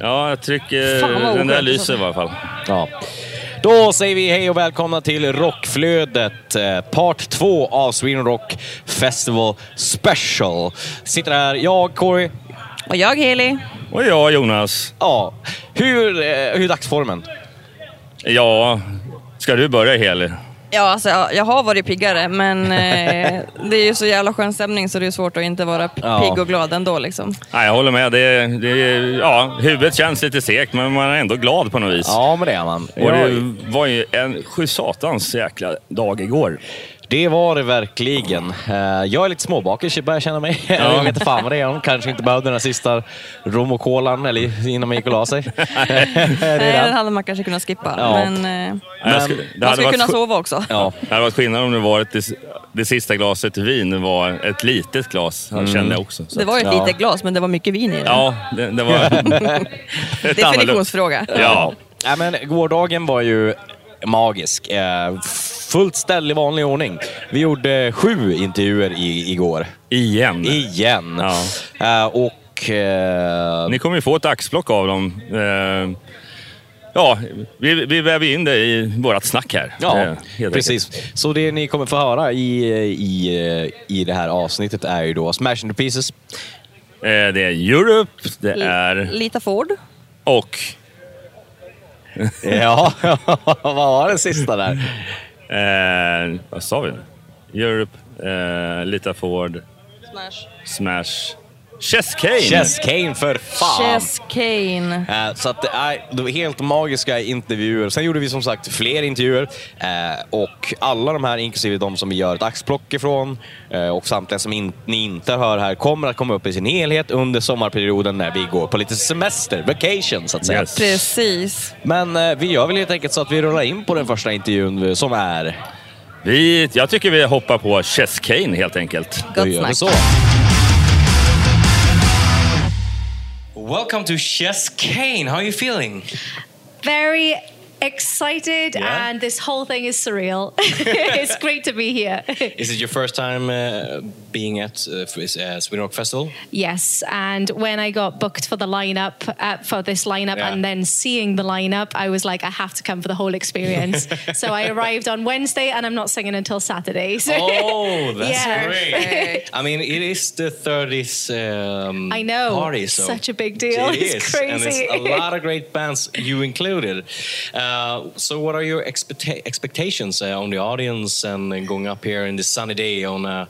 Ja, jag trycker... Den där lyser i alla fall. Ja. Då säger vi hej och välkomna till Rockflödet, eh, part två av Sweden Rock Festival Special. Sitter här jag, Corey. Och jag Heli. Och jag, Jonas. Ja, hur, eh, hur är dagsformen? Ja, ska du börja Heli? Ja, alltså, jag, jag har varit piggare men eh, det är ju så jävla skön stämning så det är svårt att inte vara p- Ja. pigg och glad ändå liksom. Nej, jag håller med. Det, det, ja, huvudet känns lite sekt, men man är ändå glad på något vis. Ja, men det är man. Och det var ju en sju satans jäkla dag igår. Det var det verkligen. Eh, Jag är lite småbakis, jag börjar känna mig. Jag vet inte fan vad det är. Kanske inte behövde den här sista rom och kolan eller innan man gick och la sig. Nej, den hade man kanske kunnat skippa. Ja. Men eh, skulle- det man skulle varit kunna sova också. Ja. Det hade varit skillnad om det varit det, det sista glaset vin var ett litet glas, Mm. kände jag också. Så Det var ett Ja. litet glas men det var mycket vin i det. Ja, det, det var... ett Definitionsfråga. Ja, Ja, men gårdagen var ju magisk. Fullt ställ i vanlig ordning. Vi gjorde sju intervjuer i, igår. igen. Igen. Ja. Eh, och... Eh, Ni kommer ju få ett axplock av dem. Eh, ja, vi, vi väver in det i vårt snack här. Ja, helt precis. Så det ni kommer få höra i, i, i det här avsnittet är ju då Smash into Pieces. enkelt. Det är Europe, det är... Lita Ford. Och... Ja, vad var den sista där? Eh, vad sa vi? Europe, eh, Lita Ford, Smash. Smash, Chess Kane. Chess Kane för fan! Chess Kane. Eh, Så att är det var helt magiska intervjuer. Sen gjorde vi som sagt fler intervjuer eh, och alla de här, inklusive de som vi gör ett axplock ifrån eh, och samtliga som in, ni inte hör här, kommer att komma upp i sin helhet under sommarperioden när vi går på lite semester, vacation så att säga. Yes. Precis. Men eh, vi gör väl helt enkelt så att vi rullar in på den första intervjun eh, som är... Vi, jag tycker vi hoppar på Chess Kane helt enkelt. Då Gott gör vi så. Welcome to Chess Kane. How are you feeling? very excited Yeah. and this whole thing is surreal. it's great to be here. Is it your first time uh, being at uh, f- uh, Sweden Rock Festival? yes, and when I got booked for the lineup uh, for this lineup Yeah. and then seeing the lineup, I was like, I have to come for the whole experience. so I arrived on Wednesday and I'm not singing until Saturday. So Oh, that's Yeah. great. I mean, it is the 30th um, I know. party, so Such a big deal. It It's is, crazy. and it's a lot of great bands, you included. Uh, so, what are your expecta- expectations uh, on the audience and uh, going up here in this sunny day on? Uh,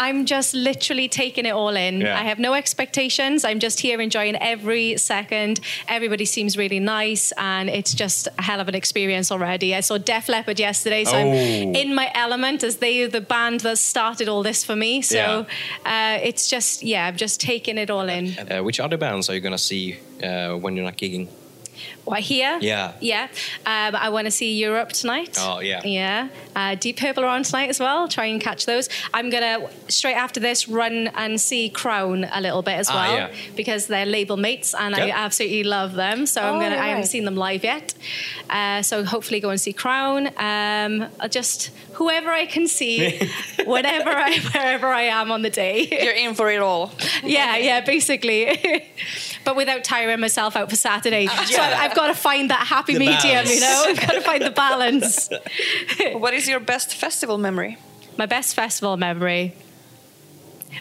I'm just literally taking it all in. Yeah. I have no expectations. I'm just here enjoying every second. Everybody seems really nice, and it's just a hell of an experience already. I saw Def Leppard yesterday, so I'm Oh. in my element as they are the band that started all this for me. So uh, it's just, yeah, I'm just taking it all in. uh, which other bands are you gonna see uh, when you're not gigging? What, here? Yeah. Yeah. Um, I want to see Europe tonight. Oh, yeah. Yeah. Uh, Deep Purple are on tonight as well. Try and catch those. I'm going to, straight after this, run and see Crown a little bit as Ah, well yeah. because they're label mates and I absolutely love them. So I'm Oh, going to, I haven't seen them live yet. Uh, so hopefully go and see Crown. Um, I'll just, whoever I can see, whenever I, wherever I am on the day. You're in for it all. Yeah, yeah, basically. but without tiring myself out for Saturday. Ah, so I- I've got to find that happy The medium, you know? I've got to find the balance. What is your best festival memory? My best festival memory.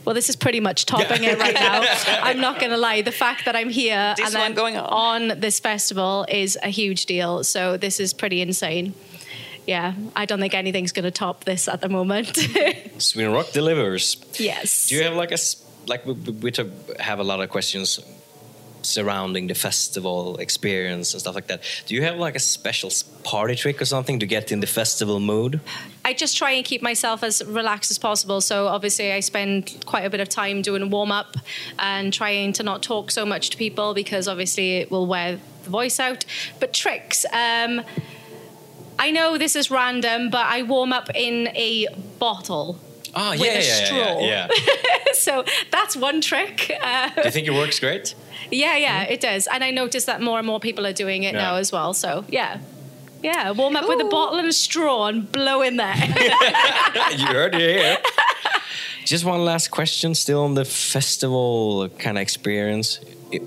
Well, this is pretty much topping it right now. I'm not going to lie. The fact that I'm here This and one I'm going on. this festival is a huge deal. So this is pretty insane. Yeah, I don't think anything's going to top this at the moment. Sweden Rock delivers. yes. Do you have like a like we, we we have a lot of questions surrounding the festival experience and stuff like that. Do you have like a special party trick or something to get in the festival mood? I just try and keep myself as relaxed as possible. So obviously, I spend quite a bit of time doing warm up and trying to not talk so much to people because obviously it will wear the voice out. But tricks. Um, I know this is random, but I warm up in a bottle. With yeah, a yeah, straw. yeah. so that's one trick. Uh, Do you think it works great? yeah, yeah, it does. And I notice that more and more people are doing it now as well. So yeah. Yeah, warm up with a bottle and a straw and blow in there. you heard it here. Just one last question, still on the festival kind of experience.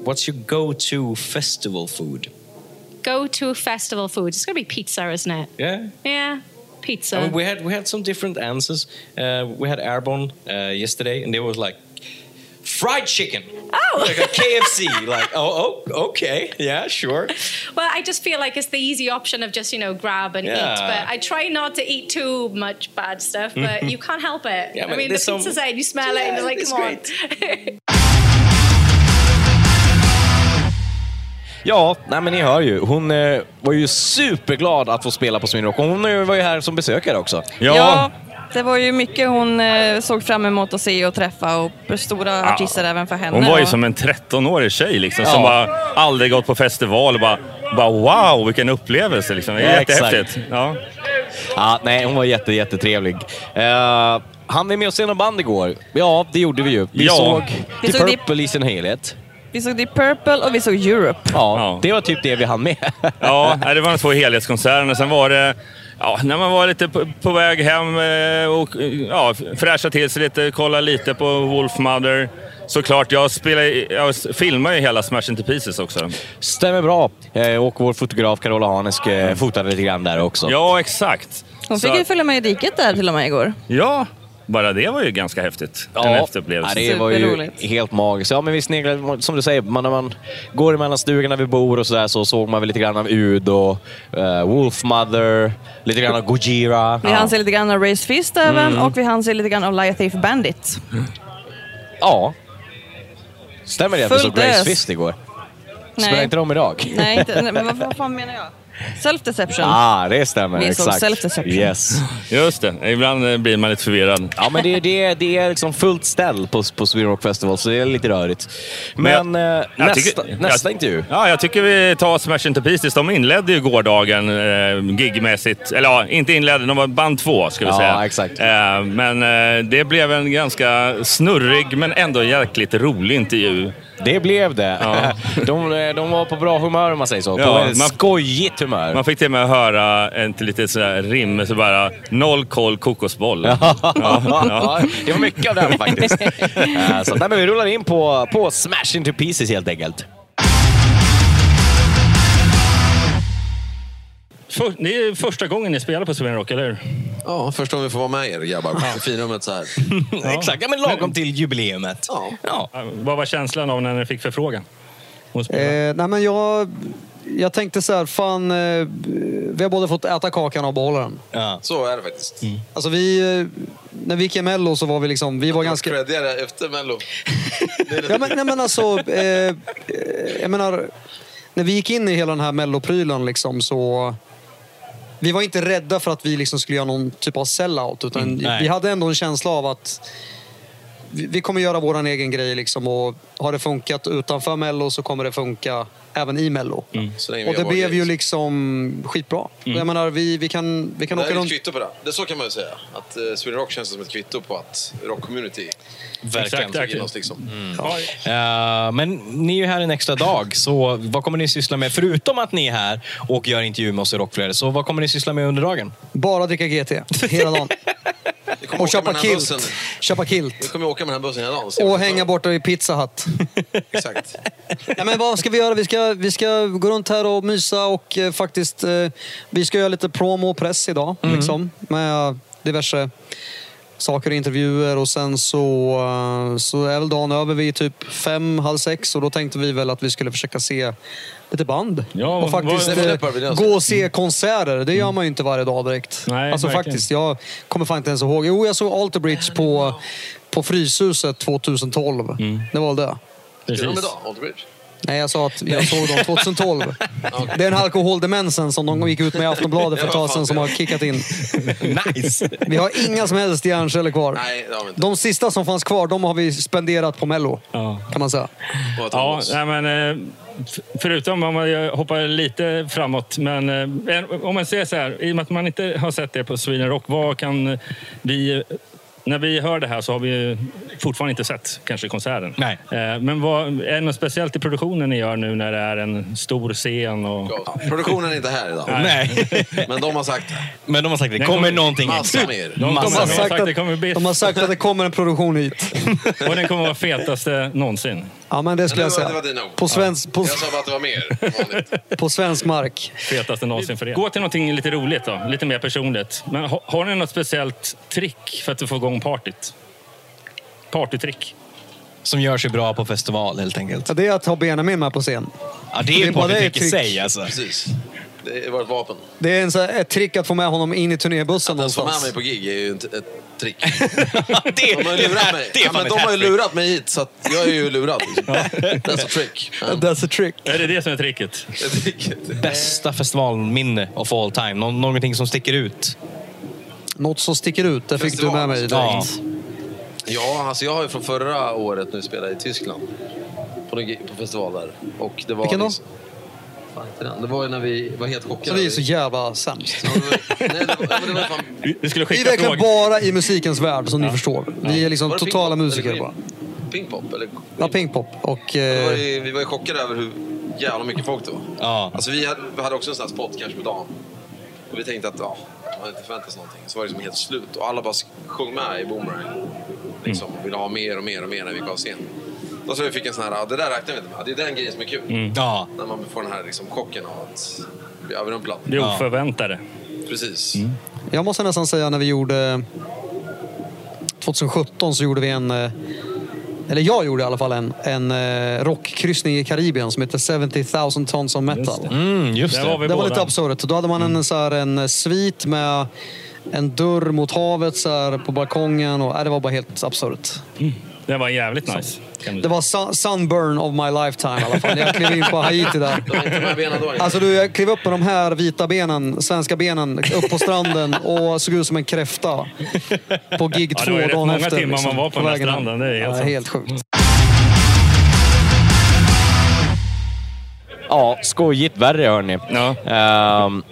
What's your go-to festival food? Go to festival food. It's gonna be pizza, isn't it? Yeah. Yeah, pizza. I mean, we had we had some different answers. Uh, we had Airborne uh, yesterday, and they was like fried chicken. Oh. like a KFC. like, oh, oh, okay, yeah, sure. Well, I just feel like it's the easy option of just you know grab and Yeah. eat. But I try not to eat too much bad stuff. But you can't help it. Yeah, I mean, the there's some- pizza's out, you smell it, and you're like, come on. Ja, nej men ni hör ju. Hon eh, var ju superglad att få spela på Swinrock. Och Hon eh, var ju här som besökare också. Ja, det var ju mycket hon eh, såg fram emot att se och träffa och stora artister även för henne. Hon var ju och- som en 13-årig tjej liksom, Ja. som bara aldrig gått på festival och bara, bara wow, vilken upplevelse. Liksom. Det är Ja, jättehäftigt. Ja. Ja, nej, hon var jätte, jättetrevlig. Uh, han vi med oss se någon band igår? Ja, det gjorde vi ju. Vi Ja. såg Vi The såg Purple i sin helhet. Vi såg Deep Purple och vi såg Europe. Ja, Ja. det var typ det vi hann med. Ja, det var de två helhetskonserterna. Sen var det, ja, när man var lite på, på väg hem eh, och ja, fräscha till sig lite, kolla lite på Wolfmother. Såklart, jag, spelar, jag filmar ju hela Smash Into Pieces också. Stämmer bra. Eh, och vår fotograf Carola Hanesk eh, fotade lite grann där också. Ja, exakt. Hon fick Så- ju följa med i diket där till och med igår. Ja, bara det var ju ganska häftigt. En efterupplevelse. Ja, det var ju helt magiskt. Ja, men vi sneglade, som du säger, man, när man går emellan stugorna vi bor och sådär så såg man väl lite grann av Ud och uh, Wolfmother, lite grann av Gojira. Vi hann se lite grann av Race Fist även Mm. och vi hann se lite grann av Liar Thief Bandit. Ja. Stämmer det att vi såg Race ös. Fist igår? Nej. Spelar inte de idag? Nej, inte, nej men vad, vad fan menar jag? Self-deception. Ah, det stämmer. Vi exakt. Self-Deception. Yes. Just det, ibland eh, blir man lite förvirrad. Ja, men det, det, det är liksom fullt ställ på, på Sweden Rock Festival, så det är lite rörigt. Men, eh, jag nästa, tycker- nästa jag- intervju. Ja, jag tycker vi tar Smash Into Pieces. De inledde ju gårdagen eh, gigmässigt. Eller ja, inte inledde, de var band två ska vi Ja, säga. exakt. Eh, men eh, det blev en ganska snurrig men ändå jäkligt rolig intervju. Det blev det. Ja. De, eh, de var på bra humör om man säger så. På Ja, ett man- skojigt humör. Man fick till och med höra en till lite sådär rim, så bara noll koll kokosboll. Ja, det var mycket av det faktiskt. Eh, så nej, men vi rullar in på, på Smash Into Pieces helt enkelt. För, det är första gången ni spelar på Sweden Rock, eller hur? Ja, först om vi får vara med er grabbar på finrummet så här. Exakt, ja, men lagom till jubileumet. Ja. Ja. Vad var känslan av när ni fick förfrågan? Eh, nej men jag, jag tänkte så här, fan, eh, vi har både fått äta kakan och behålla den. Så är det faktiskt. Alltså vi, eh, när vi gick i Mello så var vi liksom, vi var ganska... Creddigare efter Mello. Ja, men, nej, men alltså, eh, eh, jag menar, när vi gick in i hela den här melloprylen liksom så... Vi var inte rädda för att vi liksom skulle göra någon typ av sellout. Utan nej. vi hade ändå en känsla av att vi, kommer göra vår egen grej. Liksom, och har det funkat utanför Mello så kommer det funka även i Mello. Vi Och det blev ju liksom skitbra. Jag menar, vi, vi kan, vi kan Det åka är ett runt... kvitto på det. det. Så kan man ju säga. Att uh, Sweden Rock känns som ett kvitto på att rock-community Exakt, tog in oss. Liksom. Eh, men ni är ju här en extra dag, så vad kommer ni syssla med? Förutom att ni är här och gör intervju med oss i Rockflödet, så vad kommer ni syssla med under dagen? Bara dricka GT hela dagen. Vi kommer Och åka köpa med den här kilt. bussen. Köpa Vi kilt. kommer åka med den här bussen hela dagen. Och vi hänga borta i Pizza Hut. Exakt. Ja, men vad ska vi göra? Vi ska, vi ska gå runt här och mysa och eh, faktiskt... Eh, vi ska göra lite promo och press idag. Liksom, med diverse saker och intervjuer. Och sen så, eh, så är väl dagen över vid typ fem, halv sex. Och då tänkte vi väl att vi skulle försöka se lite band. Ja, och faktiskt vad- eh, gå och se konserter. Det gör man ju inte varje dag direkt. Nej, alltså verkligen. faktiskt, jag kommer fan inte ens ihåg. Jo, jag såg Alter Bridge på, på Fryshuset 2012. Det var väl det. Precis. Nej, jag sa att jag såg dem 2012. Det är den alkoholdemensen som de gick ut med i Aftonbladet för ett tag sedan som har kickat in. Nice! Vi har inga som helst hjärnceller kvar. Nej. De sista som fanns kvar, de har vi spenderat på Mello. Ja. Kan man säga. Ja, nej, men, eh, förutom om man hoppar lite framåt. Men eh, om man säger så här, i och med att man inte har sett det på Sweden Rock, vad kan vi... När vi hör det här så har vi fortfarande inte sett kanske konserten. Nej. Eh, Men vad, är det något speciellt i produktionen ni gör nu när det är en stor scen? Och... Ja, Produktionen är inte här idag. Nej. Men de har sagt Men de har sagt att det kommer kommer- någonting. massa mer. De, Massa har, sagt att det de har sagt att det kommer en produktion hit. och den kommer vara fetaste någonsin. Ja, men det skulle jag Men det var- säga. det var dina ord. På svensk, på, Jag sa bara att det var mer på svensk mark. Fetaste någonsin för er. Gå till någonting lite roligt då, lite mer personligt. Men har, har ni något speciellt trick för att få igång partyt? Partytrick? Som gör sig bra på festival helt enkelt. Ja, det är att ha Benjamin med på scen. Ja, det Det är ett det partytrick i sig alltså. Precis. Det är vårt vapen. Det är en, så här, ett trick att få med honom in i turnébussen Att få med någonstans. mig på gig är ju ett, ett trick. det, De har ju lurat mig. Det är Ja, men ett de har ju lurat mig hit, så att jag är ju lurad. Liksom. That's a trick. Ja, That's a trick. Är det det som är tricket? Bästa festivalminne of all time. Nå- någonting som sticker ut. Något som sticker ut, det fick du med mig direkt. Ja. Ja, alltså jag har ju från förra året nu spelat i Tyskland. På, en, på festival där. Och det var Vilken då? Fan, inte den. Det var ju när vi var helt chockade. Så vi är så jävla sämst. Vi vi skulle Vi är skicka verkligen bara i musikens värld, som ni förstår. Vi är liksom totala musiker bara. Pinkpop? Eller? Ja, Pinkpop. Och... Det var Eh, ju, vi var ju chockade över hur jävla mycket folk det var. Ja. Alltså vi hade, vi hade också en sån här spot kanske på dagen. Och vi tänkte att ja, man hade inte förväntat sig någonting. Så var det liksom helt slut och alla bara sjöng med i Boomerang. Liksom, och ville ha mer och mer och mer när vi gick av scen. Då så vi fick en sån här, ja, det där räknar vi inte med. Det är den grejen som är kul. Ja. När man får den här liksom, chocken av att bli överrumplad. Det oförväntade. Precis. jag måste nästan säga när vi gjorde... 2017 så gjorde vi en... eh, Eller jag gjorde i alla fall en, en eh, rockkryssning i Karibien som heter 70 000 tons of metal. Mm, just Där det. var Det var lite absurt. Då hade man en, så här, en svit med en dörr mot havet så här, på balkongen. Och, äh, det var bara helt absurt. Det var jävligt nice. Det var sun, sunburn of my lifetime i alla fall. Jag klev in på Haiti där. Var. Alltså du, jag klev upp med de här vita benen, svenska benen, upp på stranden och såg ut som en kräfta. På gig Ja, det två var ju rätt dagen många efter. liksom, timmar man var på den här stranden, det är helt ja, helt sjukt. Ja, skojigt värre hörni. Ja. Ehm,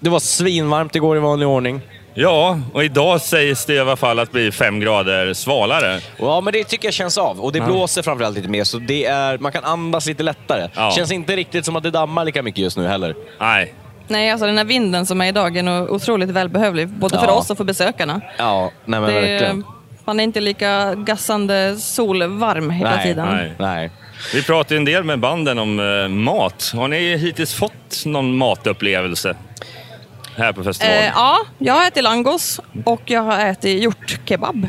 det var svinvarmt igår i vanlig ordning. Ja, och idag sägs det i alla fall att bli fem grader svalare. Ja, men det tycker jag känns av. Och det blåser framförallt lite mer, så det är, man kan andas lite lättare. Ja. Känns inte riktigt som att det dammar lika mycket just nu heller. Nej, Nej, alltså den här vinden som är idag är nog otroligt välbehövlig. Både för Ja. oss och för besökarna. Ja, nej men Det verkligen. är, man är inte lika gassande solvarm hela Nej, tiden. nej. Nej. vi pratar ju en del med banden om eh, mat. Har ni hittills fått någon matupplevelse här på festivalen? Eh, ja, jag har ätit langos och jag har ätit hjortkebab.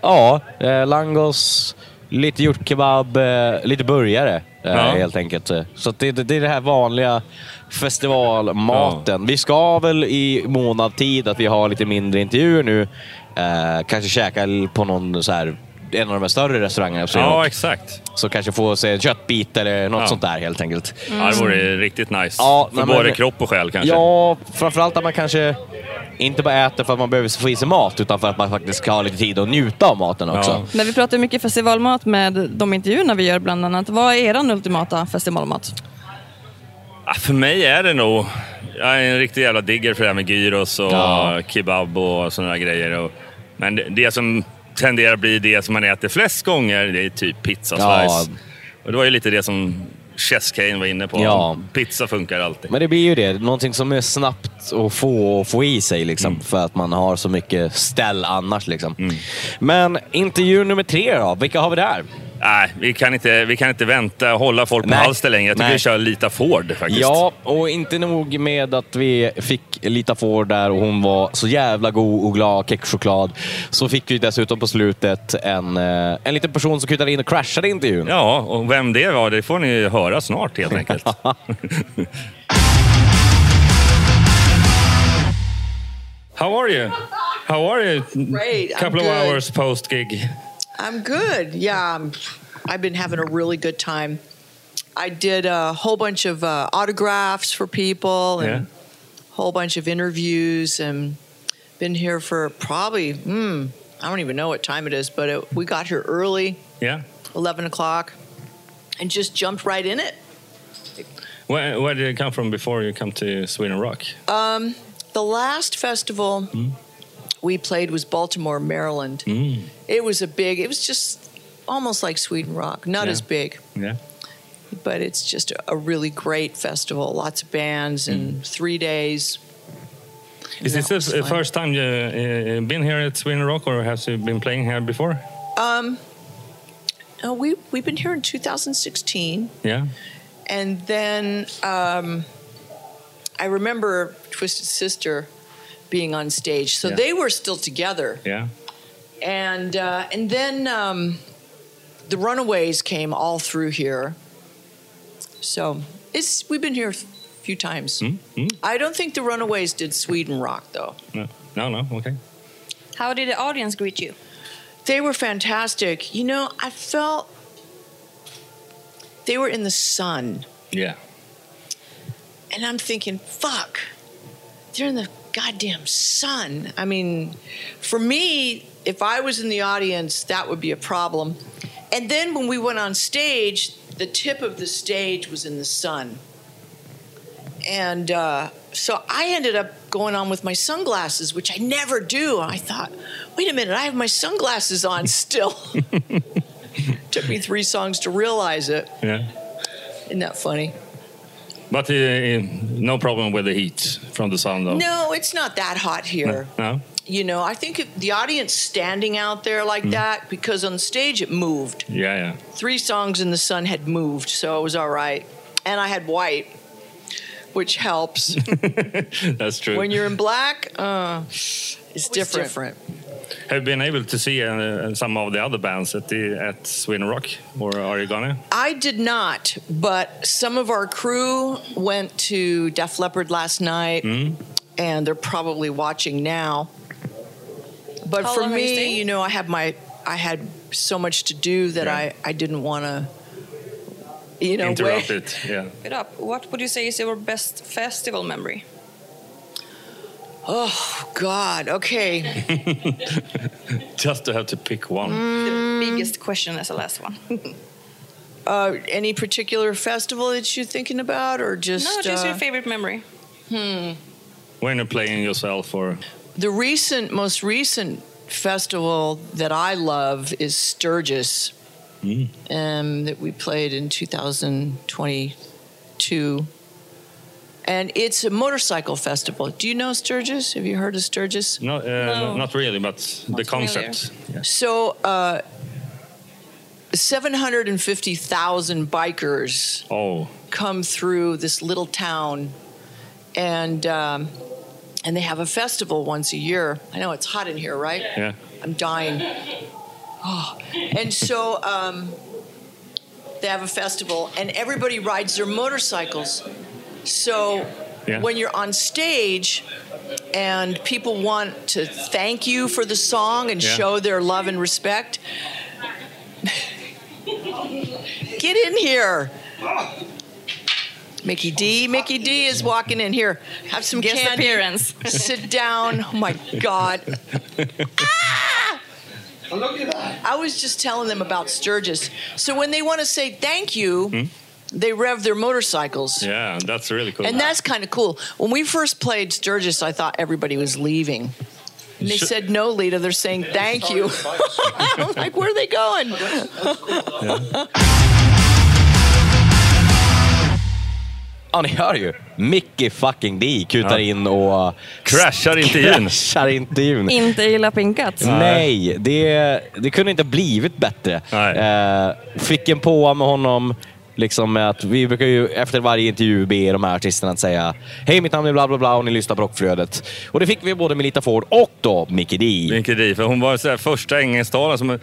Ja, eh, langos, lite hjortkebab, eh, lite burgare eh, Ja. helt enkelt. Så det, det, det är det här vanliga festivalmaten. Vi ska väl i månad tid att vi har lite mindre intervjuer nu. Eh, kanske käka på någon så här, en av de här större restaurangerna. Så, Ja, exakt. så kanske få sig en köttbit eller något Ja. sånt där helt enkelt. Ja, det vore riktigt nice. Ja, För nej, men- både kropp och själ kanske. Ja, framförallt att man kanske inte bara äter för att man behöver få i sig mat, utan för att man faktiskt ska ha lite tid att njuta av maten också. Ja. När vi pratar mycket festivalmat med de intervjuerna vi gör bland annat. Vad är er ultimata festivalmat? Ja, för mig är det nog... Jag är en riktig jävla digger för det här med gyros och Ja. kebab och sådana grejer. Men det, det som tenderar att bli det som man äter flest gånger, det är typ pizza Ja. Och det var ju lite det som Chess Kane var inne på. Ja. Pizza funkar alltid. Men det blir ju det. Någonting som är snabbt att få, att få i sig liksom, för att man har så mycket ställ annars. Liksom. Men intervju nummer tre då? Vilka har vi där? Nej, vi kan inte, vi kan inte vänta och hålla folk på Nej. halster längre. Jag tycker Nej. vi kör Lita Ford faktiskt. Ja, och inte nog med att vi fick Lita Ford där och hon var så jävla god och glad, kexchoklad. Så fick vi dessutom på slutet en, eh, en liten person som kutade in och crashade intervjun. Ja, och vem det var, det får ni höra snart helt enkelt. How are you? How are you? Great, I'm Couple of good. hours post gig. I'm good. Yeah, I'm, I've been having a really good time. I did a whole bunch of uh, autographs for people and Yeah. a whole bunch of interviews and been here for probably, hmm, I don't even know what time it is, but it, we got here early, Yeah. 11 o'clock, and just jumped right in it. Where, where did you come from before you come to Sweden Rock? Um, the last festival we played was Baltimore, Maryland. Mm. It was a big, it was just almost like Sweden Rock, not Yeah. as big. Yeah. but it's just a, really great festival. Lots of bands and three days. Is this the fun. first time you uh, been here at Sweden Rock, or have you been playing here before? Um, oh, we we've been here in 2016, Yeah. and then um, I remember Twisted Sister being on stage, so Yeah. they were still together, Yeah. and uh, and then um, the Runaways came all through here. So it's we've been here a few times. Mm, mm. I don't think the Runaways did Sweden Rock though. No. No. No. Okay. How did the audience greet you? They were fantastic. You know, I felt they were in the sun. Yeah. And I'm thinking, fuck, they're in the goddamn sun. I mean, for me, if I was in the audience, that would be a problem. And then when we went on stage, the tip of the stage was in the sun. And uh, so I ended up going on with my sunglasses, which I never do. I thought, wait a minute, I have my sunglasses on still. Took me three songs to realize it. Yeah. Isn't that funny? But uh, no problem with the heat from the sun, though. No, it's not that hot here. No. You know, I think if the audience standing out there like that, because on stage it moved. Yeah. Yeah. Three songs in the sun had moved, so it was all right. And I had white, which helps. That's true. when you're in black, uh, it's different. Have you been able to see uh, some of the other bands at the at Sweden Rock, or are you gonna? I did not, but some of our crew went to Def Leppard last night, Mm. and they're probably watching now. But How for long are you me, you know, I had my I had so much to do that Yeah. I I didn't want to, you know, Interrupt wait. it. Yeah. It up. What would you say is your best festival memory? Oh God. Okay. Just to have to pick one. Mm. The biggest question as the last one. Uh, any particular festival that you're thinking about, or just no, just uh, your favorite memory. When you're playing yourself, or The recent, most recent festival that I love is Sturgis, Mm. um, that we played in 2022. And it's a motorcycle festival. Do you know Sturgis? Have you heard of Sturgis? no, uh, No. not really, but the concept. Yeah. So, uh, 750,000 bikers Oh, come through this little town, and um, and they have a festival once a year. I know it's hot in here, right? yeah. I'm dying. Oh. And so um, they have a festival, and everybody rides their motorcycles. So Yeah. when you're on stage and people want to thank you for the song and Yeah. show their love and respect, get in here. Mickey D. Mickey D is walking in here. Have some Guest candy. appearance. Sit down. Oh my God. Ah! I was just telling them about Sturgis. So when they want to say thank you, they rev their motorcycles. Yeah, that's really cool. And that's kind of cool. When we first played Sturgis, I thought everybody was leaving. And they said, no, Lita, they're saying thank you. I'm like, where are they going? Ja, ni hör ju. Mickey fucking D kutar Ja. in och... Crashar intervjun. Crashar intervjun. Inte illa pinkat. Nej, det, det kunde inte ha blivit bättre. Nej. Eh, fick en påa med honom, liksom med att vi brukar ju efter varje intervju be de här artisterna att säga Hej, mitt namn är bla bla bla och ni lyssnar på Rockflödet. Och det fick vi både med Lita Ford och då Mickey D. Mycket di, för hon var så här första engelsktalaren som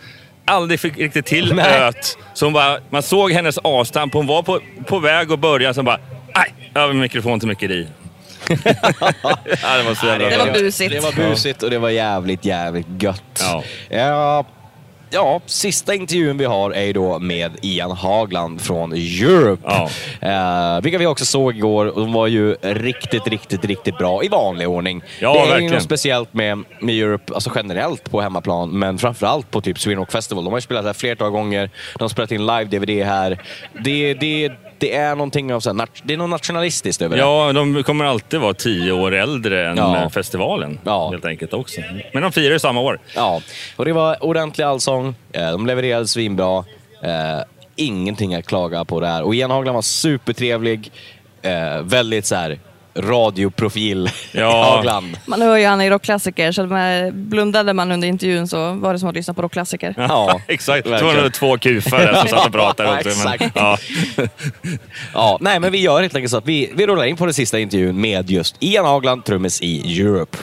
aldrig fick riktigt till Nej. öt. Så hon bara, man såg hennes avstamp. Hon var på, på väg att börja, så bara, nej, över mikrofon till mycket di. ja, det var så jävla Det var busigt. Det var busigt och det var jävligt, jävligt gött. Ja. Ja, ja, sista intervjun vi har är ju då med Ian Hagland från Europe. Ja. Eh, vilka vi också såg igår de var ju riktigt, riktigt, riktigt bra i vanlig ordning. Ja, det är verkligen. något speciellt med, med Europe, alltså generellt på hemmaplan, men framförallt på typ Sweden Rock Festival. De har ju spelat här flertal gånger, de har spelat in live-DVD här. Det, det, det är någonting av så här, det är något nationalistiskt över det. Ja, de kommer alltid vara tio år äldre än Ja. eh, festivalen. Ja. Helt enkelt också. Men de firar ju samma år. Ja, och det var ordentlig allsång. Eh, De levererade svinbra. Eh, Ingenting att klaga på där. Och Ian Hagland var supertrevlig. Väldigt så här radioprofil Ja. Hagland. Man hör ju han i rockklassiker, så med, blundade man under intervjun så var det som att lyssna på rockklassiker. Ja, Exakt. Det var två kufar som satt och pratade också. Men, ja. Ja, nej, men vi gör helt enkelt så att vi, vi rullar in på den sista intervjun med just Ian Hagland, trummis i Europe.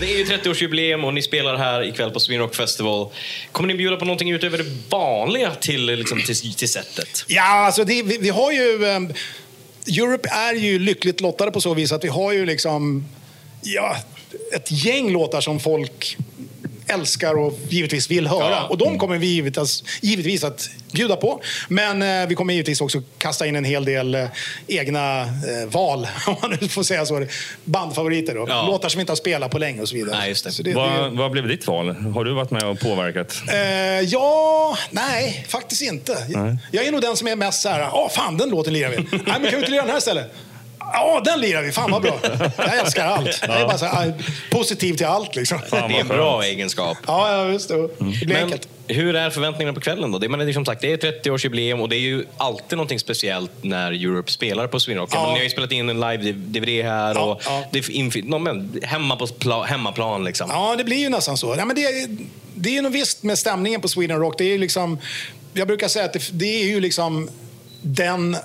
Det är ju 30-årsjubileum och ni spelar här ikväll på Sweden Rock Festival. Kommer ni bjuda på någonting utöver det vanliga till, liksom, till, till setet? Ja, alltså det, vi, vi har ju... Um, Europe är ju lyckligt lottade på så vis att vi har ju liksom... Ja, ett gäng låtar som folk älskar och givetvis vill höra. Och de kommer vi givetvis, givetvis att bjuda på. Men eh, vi kommer givetvis också kasta in en hel del eh, egna eh, val, om man nu får säga så. Bandfavoriter då. Ja. Låtar som inte har spelat på länge och så vidare. Nej, just det. Så det, Vad, det vad blev ditt val? Har du varit med och påverkat? Eh, ja, nej, faktiskt inte. Jag är nog den som är mest så här, åh fan den låten lirar vi. nej, men kan vi inte lira den här istället? Ja, den lirar vi. Fan vad bra. Jag älskar allt. Jag är bara så här, positiv till allt liksom. Det är en bra egenskap. Ja, ja visst. Det blir Men enkelt. hur är förväntningarna på kvällen då? Det, men det är som sagt, det är 30-årsjubileum och det är ju alltid någonting speciellt när Europe spelar på Sweden Rock. Ja. Ja. Ni har ju spelat in en live-DVD här Ja, och ja. det är infi- no, men, hemma på pla- hemmaplan liksom. Ja, det blir ju nästan så. Ja, men det, är- det är ju något visst med stämningen på Sweden Rock. Det är ju liksom, jag brukar säga att det, det är ju liksom den...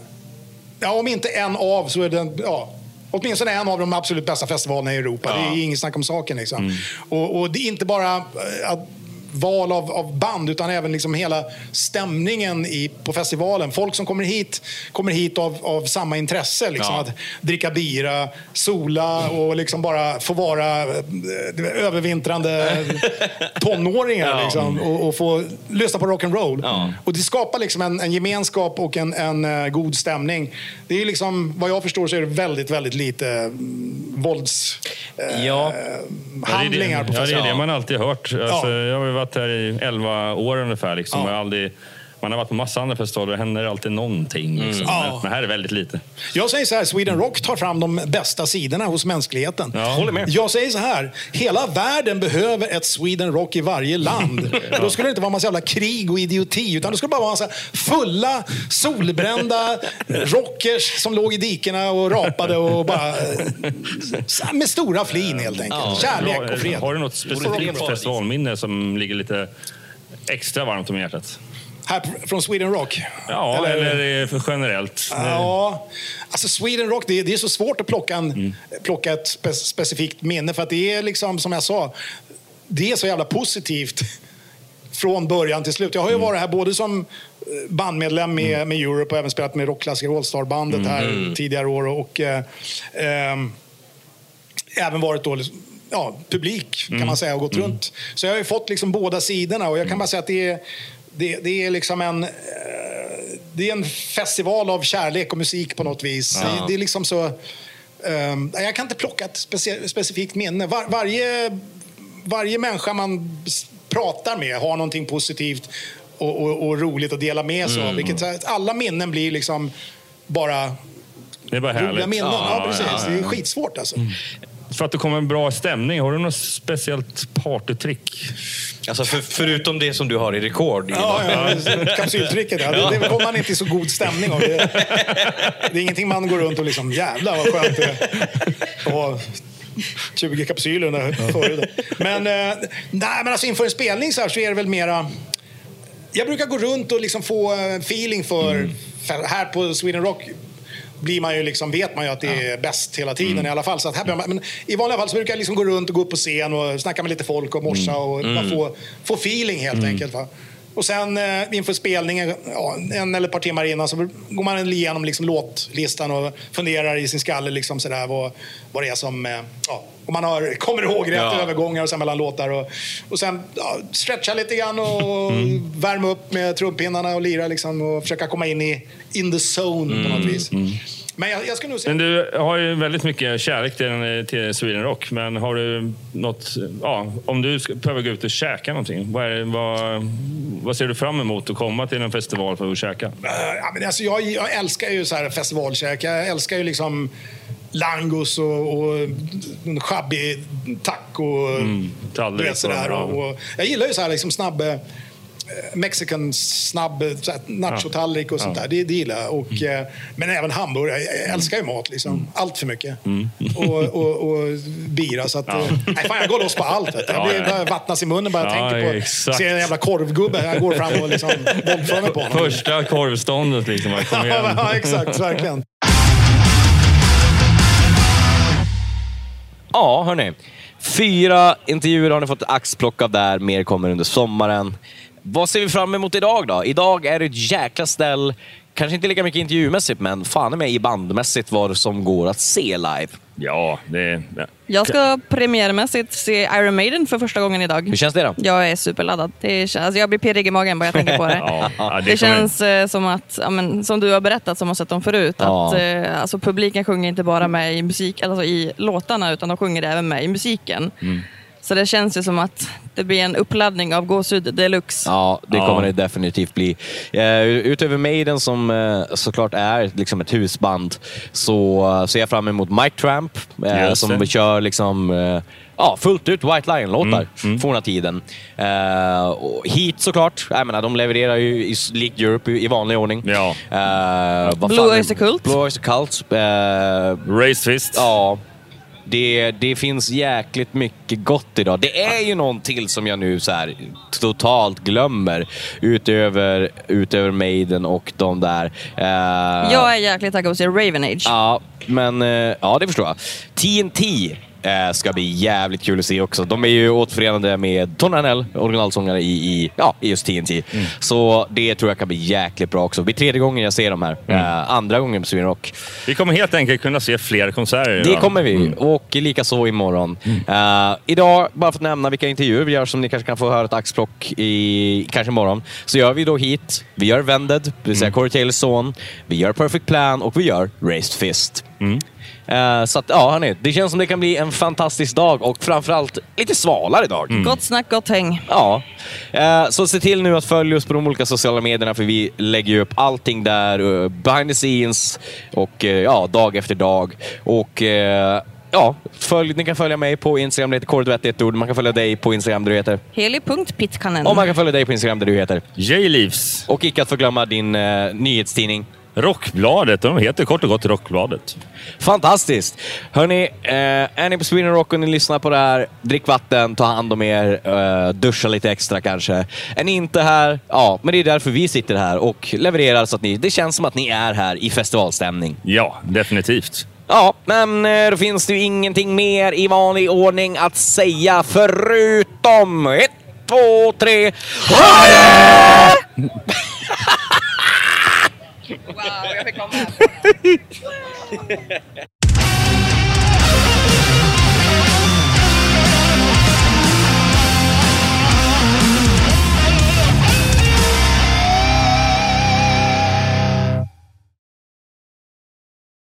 Ja, om inte en av så är den... Ja, Åtminstone en av de absolut bästa festivalerna i Europa. Det är inget snack om saken. Liksom. Och, och det är inte bara eh, att val av, av band utan även liksom hela stämningen i, på festivalen. Folk som kommer hit kommer hit av, av samma intresse. Liksom, Ja. Att dricka bira, sola och liksom bara få vara eh, övervintrande tonåringar. Ja. Liksom, och, och få lyssna på rock'n'roll. Ja. Och det skapar liksom en, en gemenskap och en, en eh, god stämning. Det är liksom, vad jag förstår så är det väldigt, väldigt lite mm, vålds... eh, Ja. handlingar på ja, det är festivalen. det man alltid hört. Alltså, varit här i 11 år ungefär. Liksom. Ja. Jag har aldrig, man har varit på massa andra festivaler och det händer alltid någonting. Liksom. Ja. Men, men här är väldigt lite. Jag säger så här, Sweden Rock tar fram de bästa sidorna hos mänskligheten. Ja. Håller med. Jag säger så här, hela världen behöver ett Sweden Rock i varje land. Då skulle det inte vara en massa jävla krig och idioti, utan det skulle bara vara en massa fulla, solbrända rockers som låg i dikena och rapade och bara... Med stora flin helt enkelt. Kärlek och fred. Har du något specifikt festivalminne som ligger lite extra varmt om hjärtat? Här från Sweden Rock. Ja, eller, för generellt. Ja, alltså Sweden Rock, det är, det är så svårt att plocka, en, plocka ett spe, specifikt minne för att det är liksom, som jag sa, det är så jävla positivt från början till slut. Jag har ju varit här både som eh, bandmedlem med, med Europe och även spelat med rockklassiker All-Star-bandet här tidigare år och eh, ehm, även varit då liksom, ja, publik kan man säga och gått runt. Så jag har ju fått liksom båda sidorna och jag kan bara säga att det är, det, det är liksom en eh, det är en festival av kärlek och musik på något vis. Det, det är liksom så... ehm, jag kan inte plocka ett specie, specifikt minne. Var, varje, varje människa man pratar med har någonting positivt och, och, och roligt att dela med sig av. Vilket, så här, alla minnen blir liksom bara Det är bara härligt. roliga minnen. Ja, precis. ja, ja. Det är skitsvårt alltså. För att det kommer en bra stämning, har du något speciellt partytrick? Alltså för, förutom det som du har i rekord. Ja, ja, kapsyltricket. Ja. Det, det kommer man inte i så god stämning av. Det, det är ingenting man går runt och liksom, jävlar vad skönt det är att ha 20 kapsyler där före. det. Men, eh, nej, men alltså inför en spelning så, här så är det väl mera... Jag brukar gå runt och liksom få eh, feeling för, för... Här på Sweden Rock blir man ju liksom, vet man ju att det är bäst hela tiden i alla fall. Så att här man, men I vanliga fall så brukar jag liksom gå runt och gå upp på scen och snacka med lite folk och morsa och bara få, få feeling helt enkelt. Va? Och sen eh, inför spelningen, ja, en eller ett par timmar innan, så går man igenom liksom låtlistan och funderar i sin skalle liksom sådär, vad, vad det är som... Eh, ja, om man har, kommer ihåg rätt Ja. övergångar och sen mellan låtar. Och, och sen ja, stretcha lite grann och Mm. värma upp med trumpinnarna och lira liksom, och försöka komma in i in the zone på något Mm, vis. Men jag, jag skulle nog säga... Men du har ju väldigt mycket kärlek till, den- till Sweden Rock, men har du något... Ja, om du ska, behöver gå ut och käka någonting, vad, är, vad, vad ser du fram emot att komma till en festival för att käka? Eh, Ja, men alltså, jag, jag älskar ju så här festivalkäk. Jag älskar ju liksom langos och, och chabbig taco. Mm, tallrik Och, och, jag gillar ju så här liksom snabb... Mexican snabb nachotallrik och sånt Ja. där. Det, det gillar jag. Och, eh, men även hamburgare. Jag, jag älskar ju mat. Liksom. Allt för mycket. Och, och, och bira. Så att, Mm. Ja. eh, nej, fan, jag går loss på allt. Vet du. Jag Ja, blir bara vattnas i munnen bara jag Ja, tänker på exakt. ser en jävla korvgubbe. Jag går fram och liksom våldför mig på honom. Första korvståndet liksom. Kom igen. Ja, exakt. Verkligen. Ja, hörni. Fyra intervjuer har ni fått axplock av där. Mer kommer under sommaren. Vad ser vi fram emot idag då? Idag är det ett jäkla ställ. Kanske inte lika mycket intervjumässigt, men fan är mig i bandmässigt vad som går att se live. Ja, det... Ja. Jag ska premiärmässigt se Iron Maiden för första gången idag. Hur känns det då? Jag är superladdad. Det känns, alltså jag blir pirrig i magen bara jag tänker på det. Ja, ja, Det, kommer- känns eh, som att, ja, men, som du har berättat som har sett dem förut, Ja. att eh, alltså, publiken sjunger inte bara med i, musik, alltså, i låtarna utan de sjunger även med i musiken. Mm. Så det känns ju som att det blir en uppladdning av gåshud deluxe. Ja, det Ja. kommer det definitivt bli. Eh, utöver Maiden som eh, såklart är liksom ett husband så eh, ser jag fram emot Mike Tramp Just som det. kör liksom Ja, fullt ut White Lion-låtar Mm, forna tiden. Heat såklart. Jag menar, de levererar ju i League Europe i, vanlig ordning. Ja. Vad Blue Oyster Cult. Blue Oyster Cult. Eh, Race Fist. Ja, det, det finns jäkligt mycket gott idag. Det är ju någon till som jag nu så här totalt glömmer utöver, utöver Maiden och de där. Eh, Jag är jäkligt taggad på att se Raven Age. Ja, men eh, ja, det förstår jag. TNT eh, ska bli jävligt kul att se också. De är ju återförenade med Tony Harnell, originalsångare i, i, ja, i just TNT. Så det tror jag kan bli jäkligt bra också. Det blir tredje gången jag ser dem här. Eh, andra gången på Sweden Rock. Vi kommer helt enkelt kunna se fler konserter Det idag. kommer vi. Och lika så imorgon. Eh, idag, bara för att nämna vilka intervjuer vi gör som ni kanske kan få höra ett axplock i, kanske imorgon, så gör vi då hit. Vi gör Vended, det vill säga Corey Taylors son. Vi gör Perfect Plan och vi gör Raised Fist. Eh, så att, ja hörni, det känns som det kan bli en fantastisk dag och framförallt lite svalare dag. Gott snack, gott häng. Ja, Eh, så se till nu att följa oss på de olika sociala medierna för vi lägger ju upp allting där eh, behind the scenes och ja, dag efter dag. Och ja, följ, ni kan följa mig på Instagram, det heter Kordvett ett ord. Man kan följa dig på Instagram där du heter. Helig.pitkanen. Och man kan följa dig på Instagram där du heter. J-Leaves. Och icke att förglömma din nyhetstidning. Rockbladet. De heter kort och gott Rockbladet. Fantastiskt! Hörni, eh, är ni på Sweden Rock och ni lyssnar på det här, drick vatten, ta hand om er, eh, duscha lite extra kanske. Är ni inte här, ja, men det är därför vi sitter här och levererar så att ni, det känns som att ni är här i festivalstämning. Ja, definitivt. Ja, men eh, då finns det ju ingenting mer i vanlig ordning att säga förutom ett, två, tre... Wow, jag fick komma här.